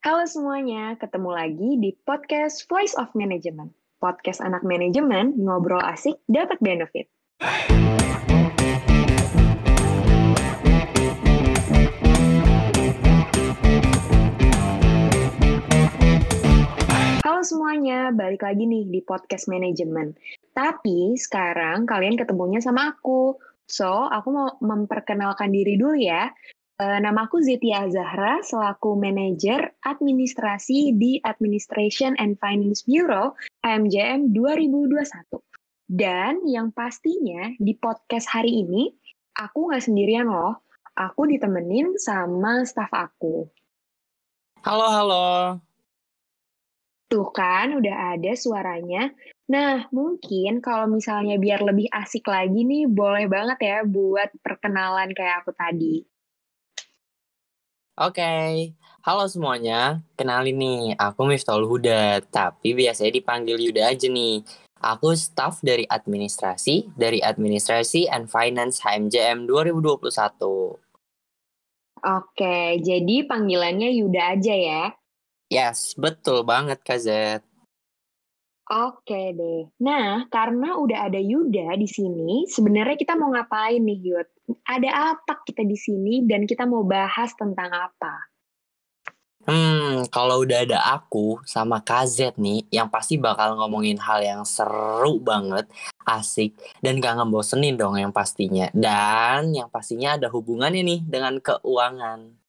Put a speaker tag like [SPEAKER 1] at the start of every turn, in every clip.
[SPEAKER 1] Halo semuanya, ketemu lagi di podcast Voice of Management. Podcast anak manajemen, ngobrol asik, dapat benefit. Halo semuanya, balik lagi nih di podcast manajemen. Tapi sekarang kalian ketemunya sama aku. So, aku mau memperkenalkan diri dulu ya. Uh, nama aku Zetia Zahra selaku manajer administrasi di Administration and Finance Bureau AMJM 2021. Dan yang pastinya di podcast hari ini aku nggak sendirian loh. Aku ditemenin sama staff aku.
[SPEAKER 2] Halo, halo.
[SPEAKER 1] Tuh kan, udah ada suaranya. Nah, mungkin kalau misalnya biar lebih asik lagi nih, boleh banget ya buat perkenalan kayak aku tadi.
[SPEAKER 2] Oke, okay. halo semuanya. Kenalin nih, aku Miftahul Huda, tapi biasanya dipanggil Yuda aja nih. Aku staff dari administrasi, dari Administrasi and Finance HMJM 2021.
[SPEAKER 1] Oke, jadi panggilannya Yuda aja ya?
[SPEAKER 2] Yes, betul banget Kak Z.
[SPEAKER 1] Oke deh. Nah, karena udah ada Yuda di sini, sebenarnya kita mau ngapain nih, Yud? ada apa kita di sini dan kita mau bahas tentang apa?
[SPEAKER 2] Hmm, kalau udah ada aku sama KZ nih, yang pasti bakal ngomongin hal yang seru banget, asik, dan gak ngebosenin dong yang pastinya. Dan yang pastinya ada hubungannya nih dengan keuangan.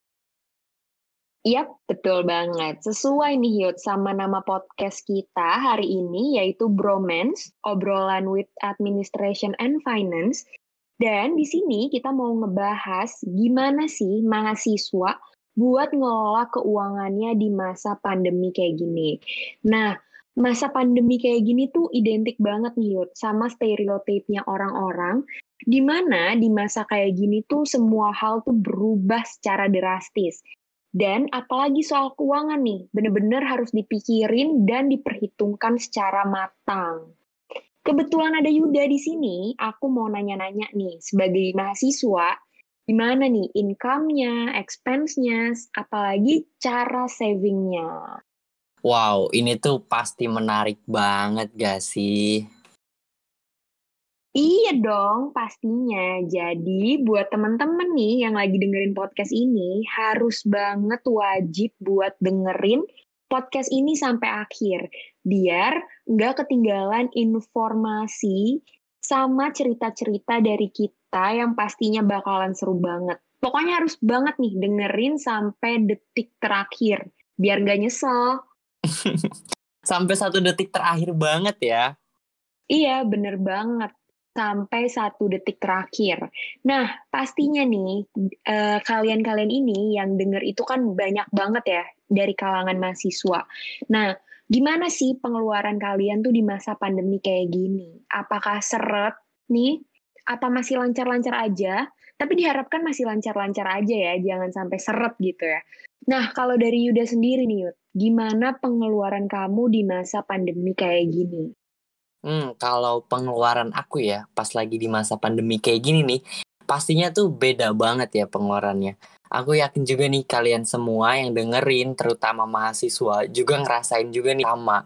[SPEAKER 1] Yap, betul banget. Sesuai nih Yud sama nama podcast kita hari ini yaitu Bromance, obrolan with administration and finance dan di sini kita mau ngebahas gimana sih mahasiswa buat ngelola keuangannya di masa pandemi kayak gini. Nah, masa pandemi kayak gini tuh identik banget nih Yud sama stereotipnya orang-orang di mana di masa kayak gini tuh semua hal tuh berubah secara drastis. Dan apalagi soal keuangan nih, bener-bener harus dipikirin dan diperhitungkan secara matang. Kebetulan ada Yuda di sini, aku mau nanya-nanya nih, sebagai mahasiswa, gimana nih income-nya, expense-nya, apalagi cara saving-nya?
[SPEAKER 2] Wow, ini tuh pasti menarik banget gak sih?
[SPEAKER 1] Iya dong, pastinya. Jadi buat temen-temen nih yang lagi dengerin podcast ini, harus banget wajib buat dengerin podcast ini sampai akhir biar nggak ketinggalan informasi sama cerita-cerita dari kita yang pastinya bakalan seru banget. Pokoknya harus banget nih dengerin sampai detik terakhir biar nggak nyesel.
[SPEAKER 2] sampai satu detik terakhir banget ya.
[SPEAKER 1] Iya, bener banget sampai satu detik terakhir. Nah, pastinya nih eh, kalian-kalian ini yang denger itu kan banyak banget ya dari kalangan mahasiswa. Nah, gimana sih pengeluaran kalian tuh di masa pandemi kayak gini? Apakah seret nih? Apa masih lancar-lancar aja? Tapi diharapkan masih lancar-lancar aja ya, jangan sampai seret gitu ya. Nah, kalau dari Yuda sendiri nih, Yud, gimana pengeluaran kamu di masa pandemi kayak gini?
[SPEAKER 2] Hmm, kalau pengeluaran aku ya, pas lagi di masa pandemi kayak gini nih, pastinya tuh beda banget ya pengeluarannya. Aku yakin juga nih kalian semua yang dengerin, terutama mahasiswa, juga ngerasain juga nih sama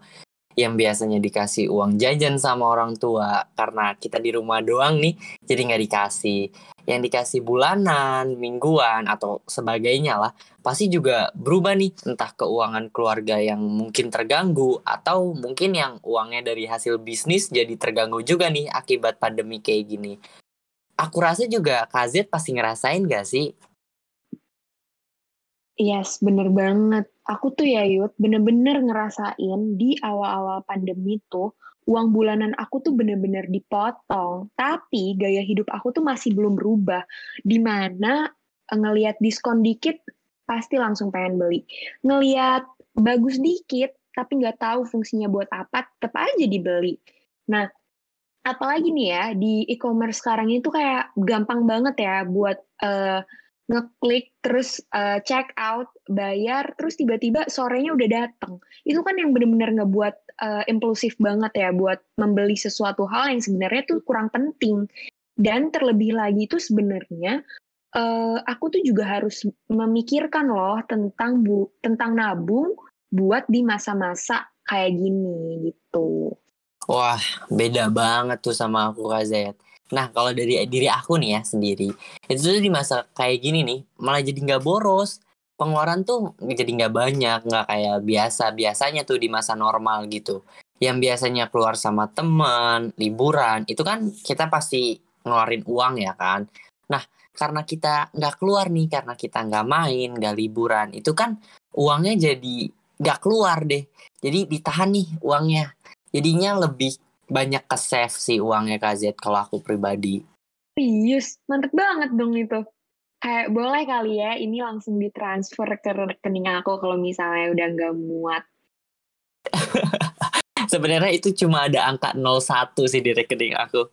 [SPEAKER 2] yang biasanya dikasih uang jajan sama orang tua. Karena kita di rumah doang nih jadi nggak dikasih. Yang dikasih bulanan mingguan atau sebagainya lah pasti juga berubah nih. Entah keuangan keluarga yang mungkin terganggu atau mungkin yang uangnya dari hasil bisnis jadi terganggu juga nih akibat pandemi kayak gini. Aku rasa juga KZ pasti ngerasain gak sih?
[SPEAKER 1] Yes, bener banget. Aku tuh ya Yud, bener-bener ngerasain di awal-awal pandemi tuh, uang bulanan aku tuh bener-bener dipotong. Tapi gaya hidup aku tuh masih belum berubah. Di mana eh, ngeliat diskon dikit, pasti langsung pengen beli. Ngeliat bagus dikit, tapi nggak tahu fungsinya buat apa, tetap aja dibeli. Nah, apalagi nih ya, di e-commerce sekarang itu kayak gampang banget ya buat... Uh, ngeklik terus uh, check out bayar terus tiba-tiba sorenya udah dateng itu kan yang bener-bener ngebuat uh, impulsif banget ya buat membeli sesuatu hal yang sebenarnya tuh kurang penting dan terlebih lagi itu sebenarnya uh, aku tuh juga harus memikirkan loh tentang bu tentang nabung buat di masa-masa kayak gini gitu.
[SPEAKER 2] Wah, beda banget tuh sama aku Kak. Nah, kalau dari diri aku nih ya sendiri, itu tuh di masa kayak gini nih, malah jadi nggak boros. Pengeluaran tuh jadi nggak banyak, nggak kayak biasa. Biasanya tuh di masa normal gitu. Yang biasanya keluar sama teman, liburan, itu kan kita pasti ngeluarin uang ya kan. Nah, karena kita nggak keluar nih, karena kita nggak main, nggak liburan, itu kan uangnya jadi nggak keluar deh. Jadi ditahan nih uangnya. Jadinya lebih banyak ke save sih uangnya KZ kalau aku pribadi.
[SPEAKER 1] Yes, mantep banget dong itu. Kayak boleh kali ya ini langsung ditransfer ke rekening aku kalau misalnya udah nggak muat.
[SPEAKER 2] Sebenarnya itu cuma ada angka 01 sih di rekening aku.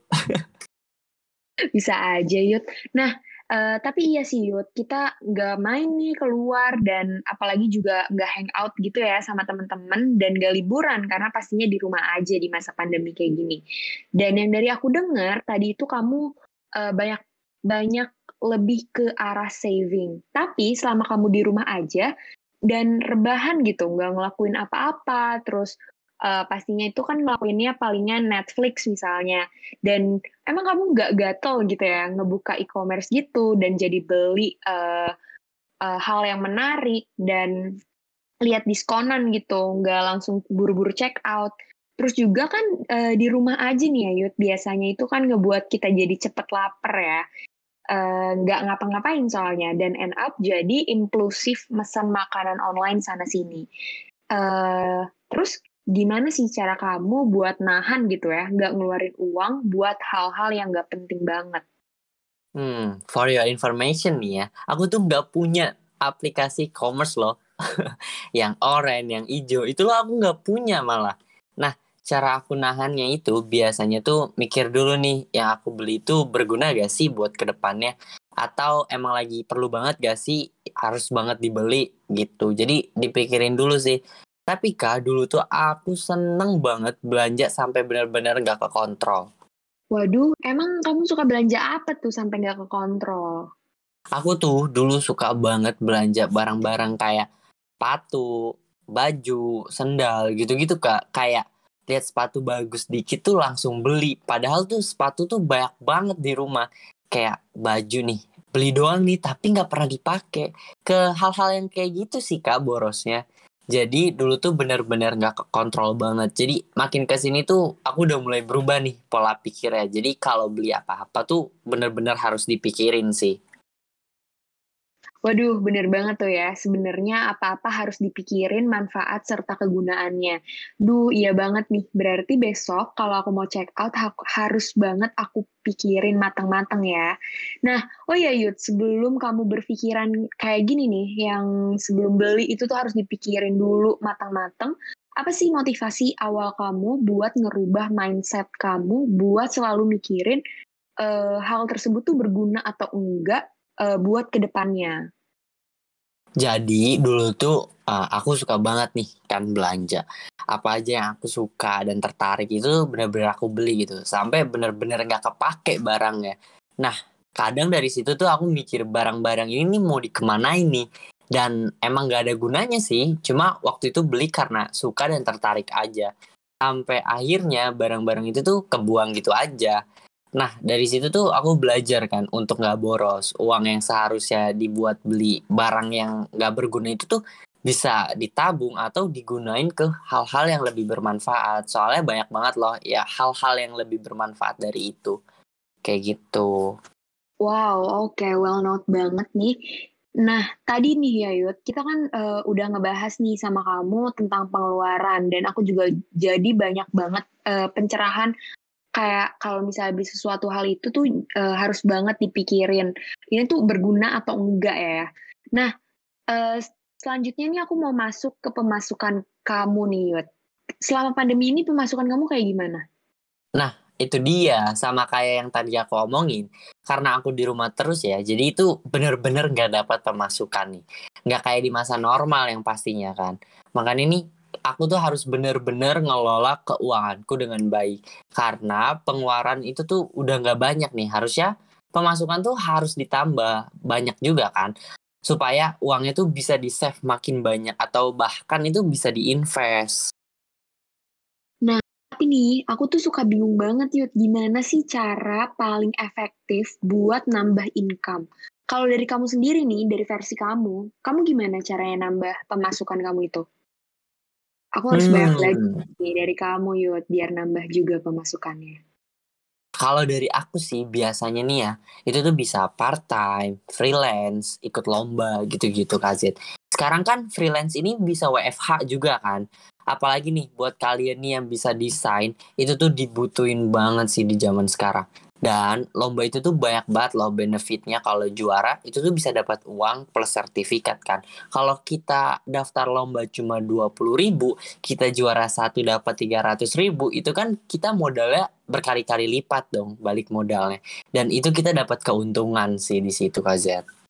[SPEAKER 1] Bisa aja, Yud. Nah, Uh, tapi iya sih Yud, kita nggak main nih keluar dan apalagi juga nggak hangout gitu ya sama teman-teman dan gak liburan karena pastinya di rumah aja di masa pandemi kayak gini. Dan yang dari aku dengar tadi itu kamu uh, banyak banyak lebih ke arah saving. Tapi selama kamu di rumah aja dan rebahan gitu, nggak ngelakuin apa-apa, terus uh, pastinya itu kan ngelakuinnya palingan Netflix misalnya. Dan emang kamu nggak gatel gitu ya ngebuka e-commerce gitu dan jadi beli uh, uh, hal yang menarik dan lihat diskonan gitu nggak langsung buru-buru check out. Terus juga kan uh, di rumah aja nih ya Yud biasanya itu kan ngebuat kita jadi cepet lapar ya. Nggak uh, ngapa-ngapain soalnya dan end up jadi impulsif mesen makanan online sana sini uh, terus gimana sih cara kamu buat nahan gitu ya, nggak ngeluarin uang buat hal-hal yang nggak penting banget?
[SPEAKER 2] Hmm, for your information nih ya, aku tuh nggak punya aplikasi commerce loh, yang orange, yang hijau, itu loh aku nggak punya malah. Nah, cara aku nahannya itu biasanya tuh mikir dulu nih, yang aku beli itu berguna gak sih buat ke depannya? Atau emang lagi perlu banget gak sih harus banget dibeli gitu. Jadi dipikirin dulu sih tapi Kak, dulu tuh aku seneng banget belanja sampai benar-benar gak ke kontrol.
[SPEAKER 1] Waduh, emang kamu suka belanja apa tuh sampai gak ke kontrol?
[SPEAKER 2] Aku tuh dulu suka banget belanja barang-barang kayak sepatu, baju, sendal gitu-gitu Kak. Kayak lihat sepatu bagus dikit tuh langsung beli. Padahal tuh sepatu tuh banyak banget di rumah. Kayak baju nih, beli doang nih tapi nggak pernah dipakai. Ke hal-hal yang kayak gitu sih Kak borosnya. Jadi dulu tuh bener-bener gak kontrol banget. Jadi makin ke sini tuh aku udah mulai berubah nih pola pikirnya. Jadi kalau beli apa-apa tuh bener-bener harus dipikirin sih.
[SPEAKER 1] Waduh, bener banget tuh ya. Sebenarnya apa-apa harus dipikirin manfaat serta kegunaannya. Duh, iya banget nih. Berarti besok kalau aku mau check out harus banget aku pikirin matang-matang ya. Nah, oh ya Yud, sebelum kamu berpikiran kayak gini nih, yang sebelum beli itu tuh harus dipikirin dulu matang-matang. Apa sih motivasi awal kamu buat ngerubah mindset kamu buat selalu mikirin uh, hal tersebut tuh berguna atau enggak uh, buat ke depannya.
[SPEAKER 2] Jadi dulu tuh uh, aku suka banget nih kan belanja. Apa aja yang aku suka dan tertarik itu bener-bener aku beli gitu. Sampai bener-bener gak kepake barangnya. Nah kadang dari situ tuh aku mikir barang-barang ini mau dikemanain nih. Dan emang gak ada gunanya sih. Cuma waktu itu beli karena suka dan tertarik aja. Sampai akhirnya barang-barang itu tuh kebuang gitu aja. Nah, dari situ tuh aku belajar kan untuk nggak boros. Uang yang seharusnya dibuat beli barang yang nggak berguna itu tuh bisa ditabung atau digunain ke hal-hal yang lebih bermanfaat. Soalnya banyak banget loh ya hal-hal yang lebih bermanfaat dari itu. Kayak gitu.
[SPEAKER 1] Wow, oke, okay, well note banget nih. Nah, tadi nih ya Yud, kita kan uh, udah ngebahas nih sama kamu tentang pengeluaran dan aku juga jadi banyak banget uh, pencerahan kayak kalau misalnya beli sesuatu hal itu tuh uh, harus banget dipikirin ini tuh berguna atau enggak ya. Nah, uh, selanjutnya nih aku mau masuk ke pemasukan kamu nih, Yud. Selama pandemi ini pemasukan kamu kayak gimana?
[SPEAKER 2] Nah, itu dia sama kayak yang tadi aku omongin. Karena aku di rumah terus ya, jadi itu bener-bener gak dapat pemasukan nih. Gak kayak di masa normal yang pastinya kan. Makanya ini aku tuh harus bener-bener ngelola keuanganku dengan baik karena pengeluaran itu tuh udah nggak banyak nih harusnya pemasukan tuh harus ditambah banyak juga kan supaya uangnya tuh bisa di save makin banyak atau bahkan itu bisa diinvest.
[SPEAKER 1] Nah, tapi nih aku tuh suka bingung banget yuk gimana sih cara paling efektif buat nambah income. Kalau dari kamu sendiri nih, dari versi kamu, kamu gimana caranya nambah pemasukan kamu itu? Aku harus hmm. banyak lagi nih dari kamu yuk biar nambah juga pemasukannya.
[SPEAKER 2] Kalau dari aku sih biasanya nih ya, itu tuh bisa part time, freelance, ikut lomba gitu-gitu Kazet. Sekarang kan freelance ini bisa WFH juga kan. Apalagi nih buat kalian nih yang bisa desain, itu tuh dibutuhin banget sih di zaman sekarang. Dan lomba itu tuh banyak banget loh benefitnya kalau juara itu tuh bisa dapat uang plus sertifikat kan. Kalau kita daftar lomba cuma 20 ribu, kita juara satu dapat 300 ribu, itu kan kita modalnya berkali-kali lipat dong balik modalnya. Dan itu kita dapat keuntungan sih di situ Kak Zed.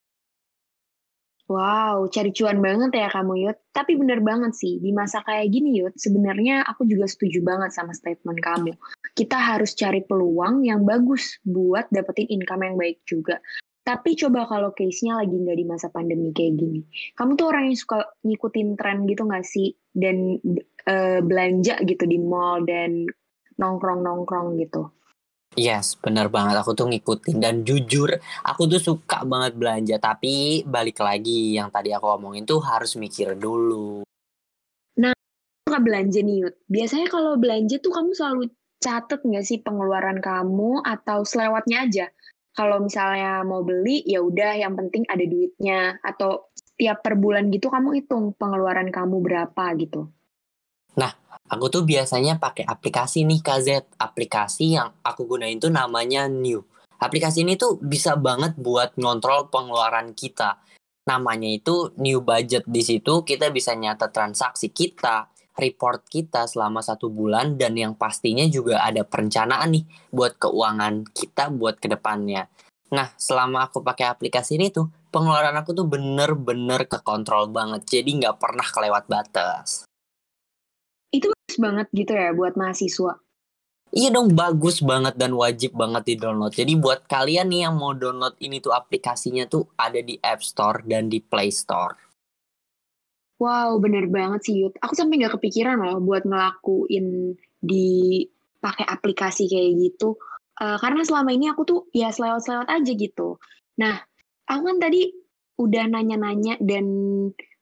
[SPEAKER 1] Wow, cari cuan banget ya kamu Yud. Tapi bener banget sih, di masa kayak gini Yud, sebenarnya aku juga setuju banget sama statement kamu. Kita harus cari peluang yang bagus buat dapetin income yang baik juga. Tapi coba kalau case-nya lagi nggak di masa pandemi kayak gini. Kamu tuh orang yang suka ngikutin tren gitu nggak sih? Dan uh, belanja gitu di mall dan nongkrong-nongkrong gitu.
[SPEAKER 2] Yes, bener banget. Aku tuh ngikutin dan jujur, aku tuh suka banget belanja. Tapi balik lagi yang tadi aku omongin tuh harus mikir dulu.
[SPEAKER 1] Nah, suka belanja nih Yud. Biasanya kalau belanja tuh kamu selalu catet nggak sih pengeluaran kamu atau selewatnya aja? Kalau misalnya mau beli, ya udah yang penting ada duitnya. Atau setiap per bulan gitu kamu hitung pengeluaran kamu berapa gitu.
[SPEAKER 2] Nah, aku tuh biasanya pakai aplikasi nih KZ. Aplikasi yang aku gunain tuh namanya New. Aplikasi ini tuh bisa banget buat ngontrol pengeluaran kita. Namanya itu New Budget. Di situ kita bisa nyata transaksi kita, report kita selama satu bulan, dan yang pastinya juga ada perencanaan nih buat keuangan kita buat ke depannya. Nah, selama aku pakai aplikasi ini tuh, pengeluaran aku tuh bener-bener kekontrol banget. Jadi nggak pernah kelewat batas
[SPEAKER 1] banget gitu ya buat mahasiswa.
[SPEAKER 2] Iya dong bagus banget dan wajib banget di download. Jadi buat kalian nih yang mau download ini tuh aplikasinya tuh ada di App Store dan di Play Store.
[SPEAKER 1] Wow bener banget sih Yud. Aku sampai nggak kepikiran loh buat ngelakuin di pakai aplikasi kayak gitu. Uh, karena selama ini aku tuh ya selewat-selewat aja gitu. Nah aku kan tadi udah nanya-nanya dan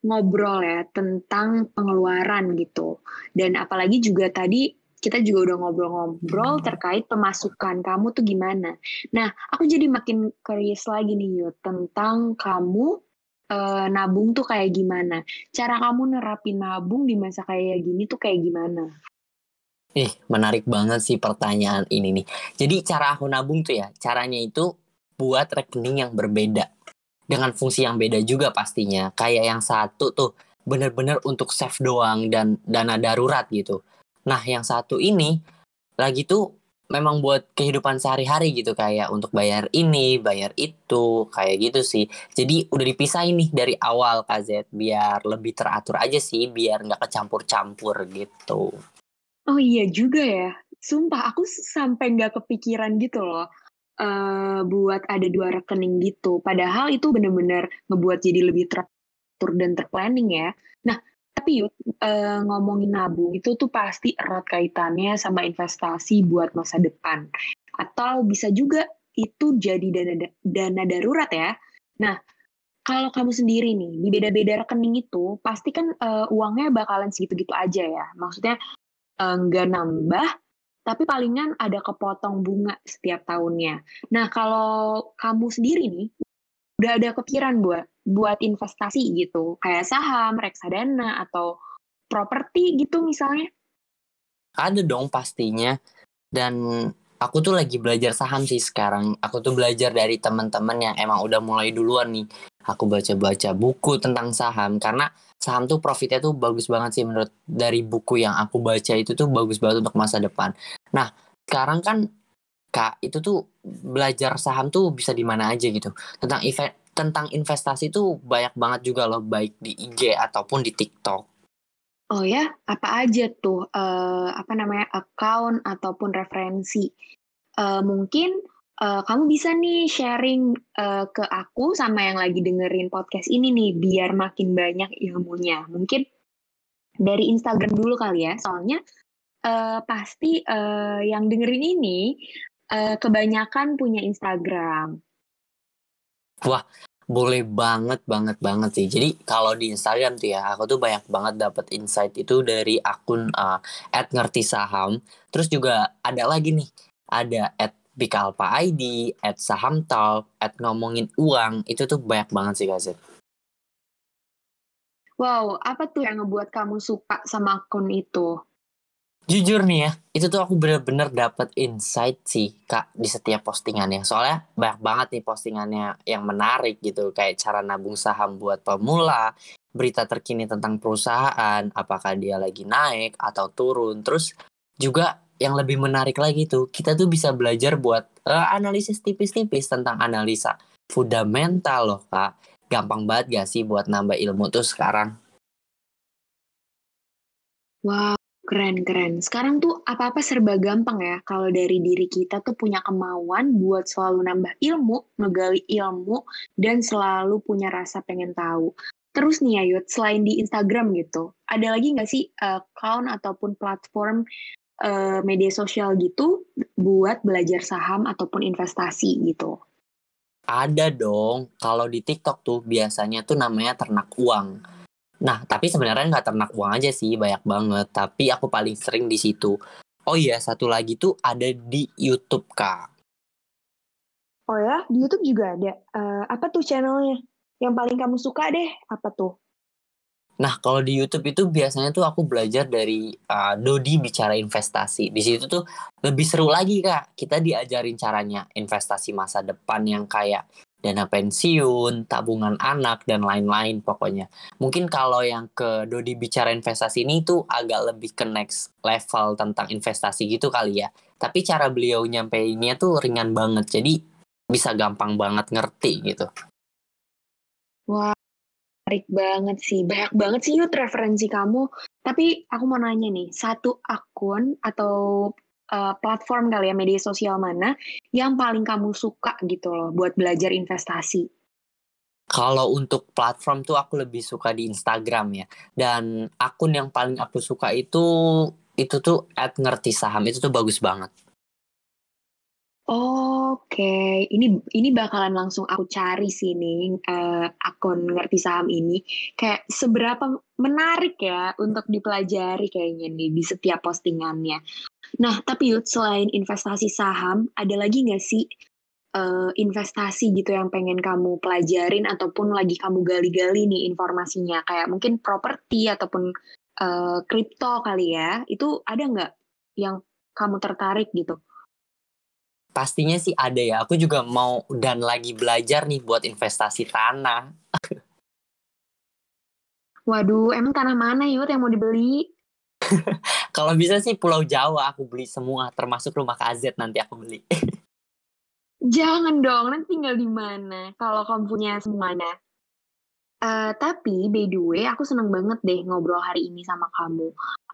[SPEAKER 1] ngobrol ya tentang pengeluaran gitu. Dan apalagi juga tadi kita juga udah ngobrol-ngobrol terkait pemasukan kamu tuh gimana. Nah, aku jadi makin curious lagi nih Yud tentang kamu e, nabung tuh kayak gimana. Cara kamu nerapin nabung di masa kayak gini tuh kayak gimana?
[SPEAKER 2] Ih, menarik banget sih pertanyaan ini nih. Jadi cara aku nabung tuh ya, caranya itu buat rekening yang berbeda dengan fungsi yang beda juga pastinya. Kayak yang satu tuh bener-bener untuk save doang dan dana darurat gitu. Nah yang satu ini lagi tuh memang buat kehidupan sehari-hari gitu kayak untuk bayar ini, bayar itu, kayak gitu sih. Jadi udah dipisah nih dari awal KZ biar lebih teratur aja sih, biar nggak kecampur-campur gitu.
[SPEAKER 1] Oh iya juga ya. Sumpah aku sampai nggak kepikiran gitu loh uh, buat ada dua rekening gitu. Padahal itu benar-benar ngebuat jadi lebih teratur dan terplanning ya. Nah, tapi yuk uh, ngomongin nabung itu tuh pasti erat kaitannya sama investasi buat masa depan. Atau bisa juga itu jadi dana dana darurat ya. Nah, kalau kamu sendiri nih di beda-beda rekening itu pasti kan uh, uangnya bakalan segitu-gitu aja ya. Maksudnya nggak uh, nambah tapi palingan ada kepotong bunga setiap tahunnya. Nah, kalau kamu sendiri nih, udah ada kepikiran buat buat investasi gitu, kayak saham, reksadana, atau properti gitu misalnya?
[SPEAKER 2] Ada dong pastinya. Dan aku tuh lagi belajar saham sih sekarang. Aku tuh belajar dari teman-teman yang emang udah mulai duluan nih. Aku baca-baca buku tentang saham karena saham tuh profitnya tuh bagus banget sih menurut dari buku yang aku baca itu tuh bagus banget untuk masa depan. Nah, sekarang kan Kak, itu tuh belajar saham tuh bisa di mana aja gitu. Tentang event tentang investasi tuh banyak banget juga loh baik di IG ataupun di TikTok.
[SPEAKER 1] Oh ya, apa aja tuh uh, apa namanya account ataupun referensi? Uh, mungkin uh, kamu bisa nih sharing uh, ke aku sama yang lagi dengerin podcast ini nih biar makin banyak ilmunya. Mungkin dari Instagram dulu kali ya, soalnya uh, pasti uh, yang dengerin ini uh, kebanyakan punya Instagram.
[SPEAKER 2] Wah, boleh banget banget banget sih. Jadi kalau di Instagram tuh ya, aku tuh banyak banget dapat insight itu dari akun uh, @ngerti_saham. Terus juga ada lagi nih, ada Bikalpa ID, at saham talk, at ngomongin uang, itu tuh banyak banget sih Kak
[SPEAKER 1] Wow, apa tuh yang ngebuat kamu suka sama akun itu?
[SPEAKER 2] Jujur nih ya, itu tuh aku bener-bener dapet insight sih kak di setiap postingannya. Soalnya banyak banget nih postingannya yang menarik gitu, kayak cara nabung saham buat pemula, berita terkini tentang perusahaan, apakah dia lagi naik atau turun. Terus juga yang lebih menarik lagi tuh kita tuh bisa belajar buat uh, analisis tipis-tipis tentang analisa. Fundamental loh kak. Gampang banget gak sih buat nambah ilmu tuh sekarang?
[SPEAKER 1] Wow keren keren. Sekarang tuh apa-apa serba gampang ya. Kalau dari diri kita tuh punya kemauan buat selalu nambah ilmu ngegali ilmu dan selalu punya rasa pengen tahu. Terus nih Ayut, selain di Instagram gitu, ada lagi nggak sih account ataupun platform uh, media sosial gitu buat belajar saham ataupun investasi gitu?
[SPEAKER 2] Ada dong. Kalau di TikTok tuh biasanya tuh namanya ternak uang. Nah, tapi sebenarnya nggak ternak uang aja sih, banyak banget. Tapi aku paling sering di situ. Oh iya, satu lagi tuh ada di YouTube, Kak.
[SPEAKER 1] Oh ya, di YouTube juga ada. Uh, apa tuh channelnya? Yang paling kamu suka deh, apa tuh?
[SPEAKER 2] Nah, kalau di YouTube itu biasanya tuh aku belajar dari uh, Dodi bicara investasi. Di situ tuh lebih seru lagi, Kak. Kita diajarin caranya investasi masa depan yang kayak dana pensiun, tabungan anak, dan lain-lain pokoknya. Mungkin kalau yang ke Dodi bicara investasi ini tuh agak lebih ke next level tentang investasi gitu kali ya. Tapi cara beliau nyampeinnya tuh ringan banget, jadi bisa gampang banget ngerti gitu.
[SPEAKER 1] Wah, menarik banget sih. Banyak banget sih yuk referensi kamu. Tapi aku mau nanya nih, satu akun atau uh, platform kali ya media sosial mana yang paling kamu suka gitu loh buat belajar investasi?
[SPEAKER 2] Kalau untuk platform tuh aku lebih suka di Instagram ya. Dan akun yang paling aku suka itu itu tuh at ngerti saham itu tuh bagus banget.
[SPEAKER 1] Oke, ini ini bakalan langsung aku cari sih nih, uh, akun ngerti saham ini. Kayak seberapa menarik ya untuk dipelajari kayaknya nih di setiap postingannya. Nah, tapi Yud, selain investasi saham, ada lagi nggak sih uh, investasi gitu yang pengen kamu pelajarin ataupun lagi kamu gali-gali nih informasinya? Kayak mungkin properti ataupun uh, kripto kali ya, itu ada nggak yang kamu tertarik gitu?
[SPEAKER 2] Pastinya sih ada ya. Aku juga mau dan lagi belajar nih buat investasi tanah.
[SPEAKER 1] Waduh, emang tanah mana yuk yang mau dibeli?
[SPEAKER 2] Kalau bisa sih Pulau Jawa aku beli semua, termasuk rumah KZ nanti aku beli.
[SPEAKER 1] Jangan dong, nanti tinggal di mana kalau kamu punya semuanya. Uh, tapi by the way, aku seneng banget deh ngobrol hari ini sama kamu.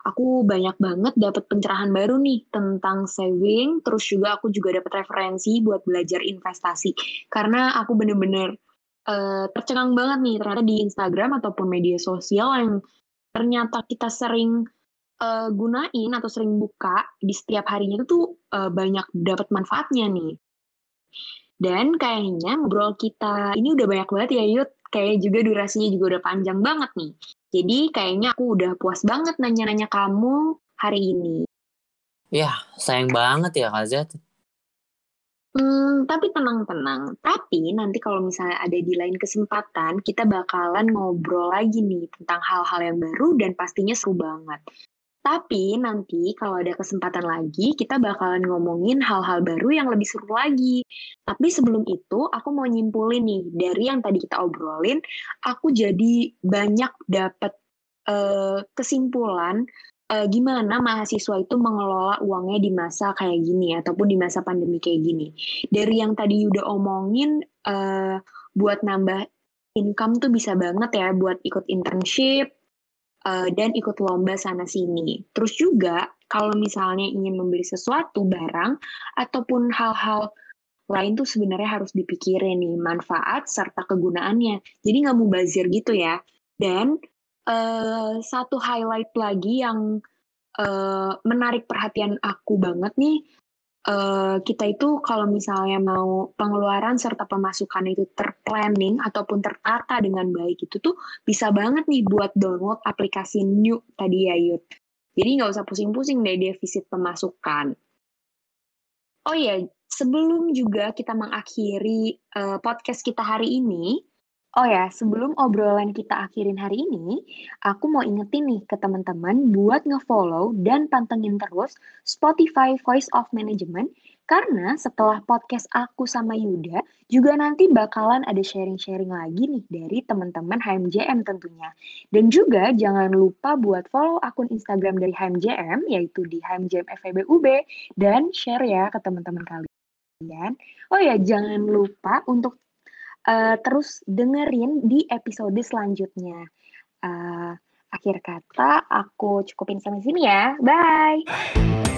[SPEAKER 1] Aku banyak banget dapat pencerahan baru nih tentang saving, terus juga aku juga dapat referensi buat belajar investasi. Karena aku bener-bener uh, tercengang banget nih ternyata di Instagram ataupun media sosial yang ternyata kita sering uh, gunain atau sering buka di setiap harinya itu tuh uh, banyak dapat manfaatnya nih. Dan kayaknya ngobrol kita ini udah banyak banget ya Yud kayak juga durasinya juga udah panjang banget nih. Jadi kayaknya aku udah puas banget nanya-nanya kamu hari ini.
[SPEAKER 2] Ya, sayang banget ya Kak Zat.
[SPEAKER 1] Hmm, tapi tenang-tenang. Tapi nanti kalau misalnya ada di lain kesempatan, kita bakalan ngobrol lagi nih tentang hal-hal yang baru dan pastinya seru banget. Tapi nanti kalau ada kesempatan lagi, kita bakalan ngomongin hal-hal baru yang lebih seru lagi. Tapi sebelum itu, aku mau nyimpulin nih, dari yang tadi kita obrolin, aku jadi banyak dapat uh, kesimpulan uh, gimana mahasiswa itu mengelola uangnya di masa kayak gini, ataupun di masa pandemi kayak gini. Dari yang tadi udah omongin, uh, buat nambah income tuh bisa banget ya buat ikut internship, uh, dan ikut lomba sana sini. Terus juga kalau misalnya ingin membeli sesuatu barang ataupun hal-hal lain tuh sebenarnya harus dipikirin nih manfaat serta kegunaannya. Jadi nggak mau bazir gitu ya. Dan uh, satu highlight lagi yang uh, menarik perhatian aku banget nih uh, kita itu kalau misalnya mau pengeluaran serta pemasukan itu terplanning ataupun tertata dengan baik itu tuh bisa banget nih buat download aplikasi New tadi ya Yud. Jadi nggak usah pusing-pusing deh defisit pemasukan. Oh iya, sebelum juga kita mengakhiri uh, podcast kita hari ini, Oh ya, sebelum obrolan kita akhirin hari ini, aku mau ingetin nih ke teman-teman buat nge-follow dan pantengin terus Spotify Voice of Management karena setelah podcast aku sama Yuda, juga nanti bakalan ada sharing-sharing lagi nih dari teman-teman HMJM tentunya. Dan juga jangan lupa buat follow akun Instagram dari HMJM, yaitu di HMJM FEBUB, dan share ya ke teman-teman kalian. Oh ya, jangan lupa untuk uh, terus dengerin di episode selanjutnya. Uh, akhir kata, aku cukupin sampai sini ya. Bye!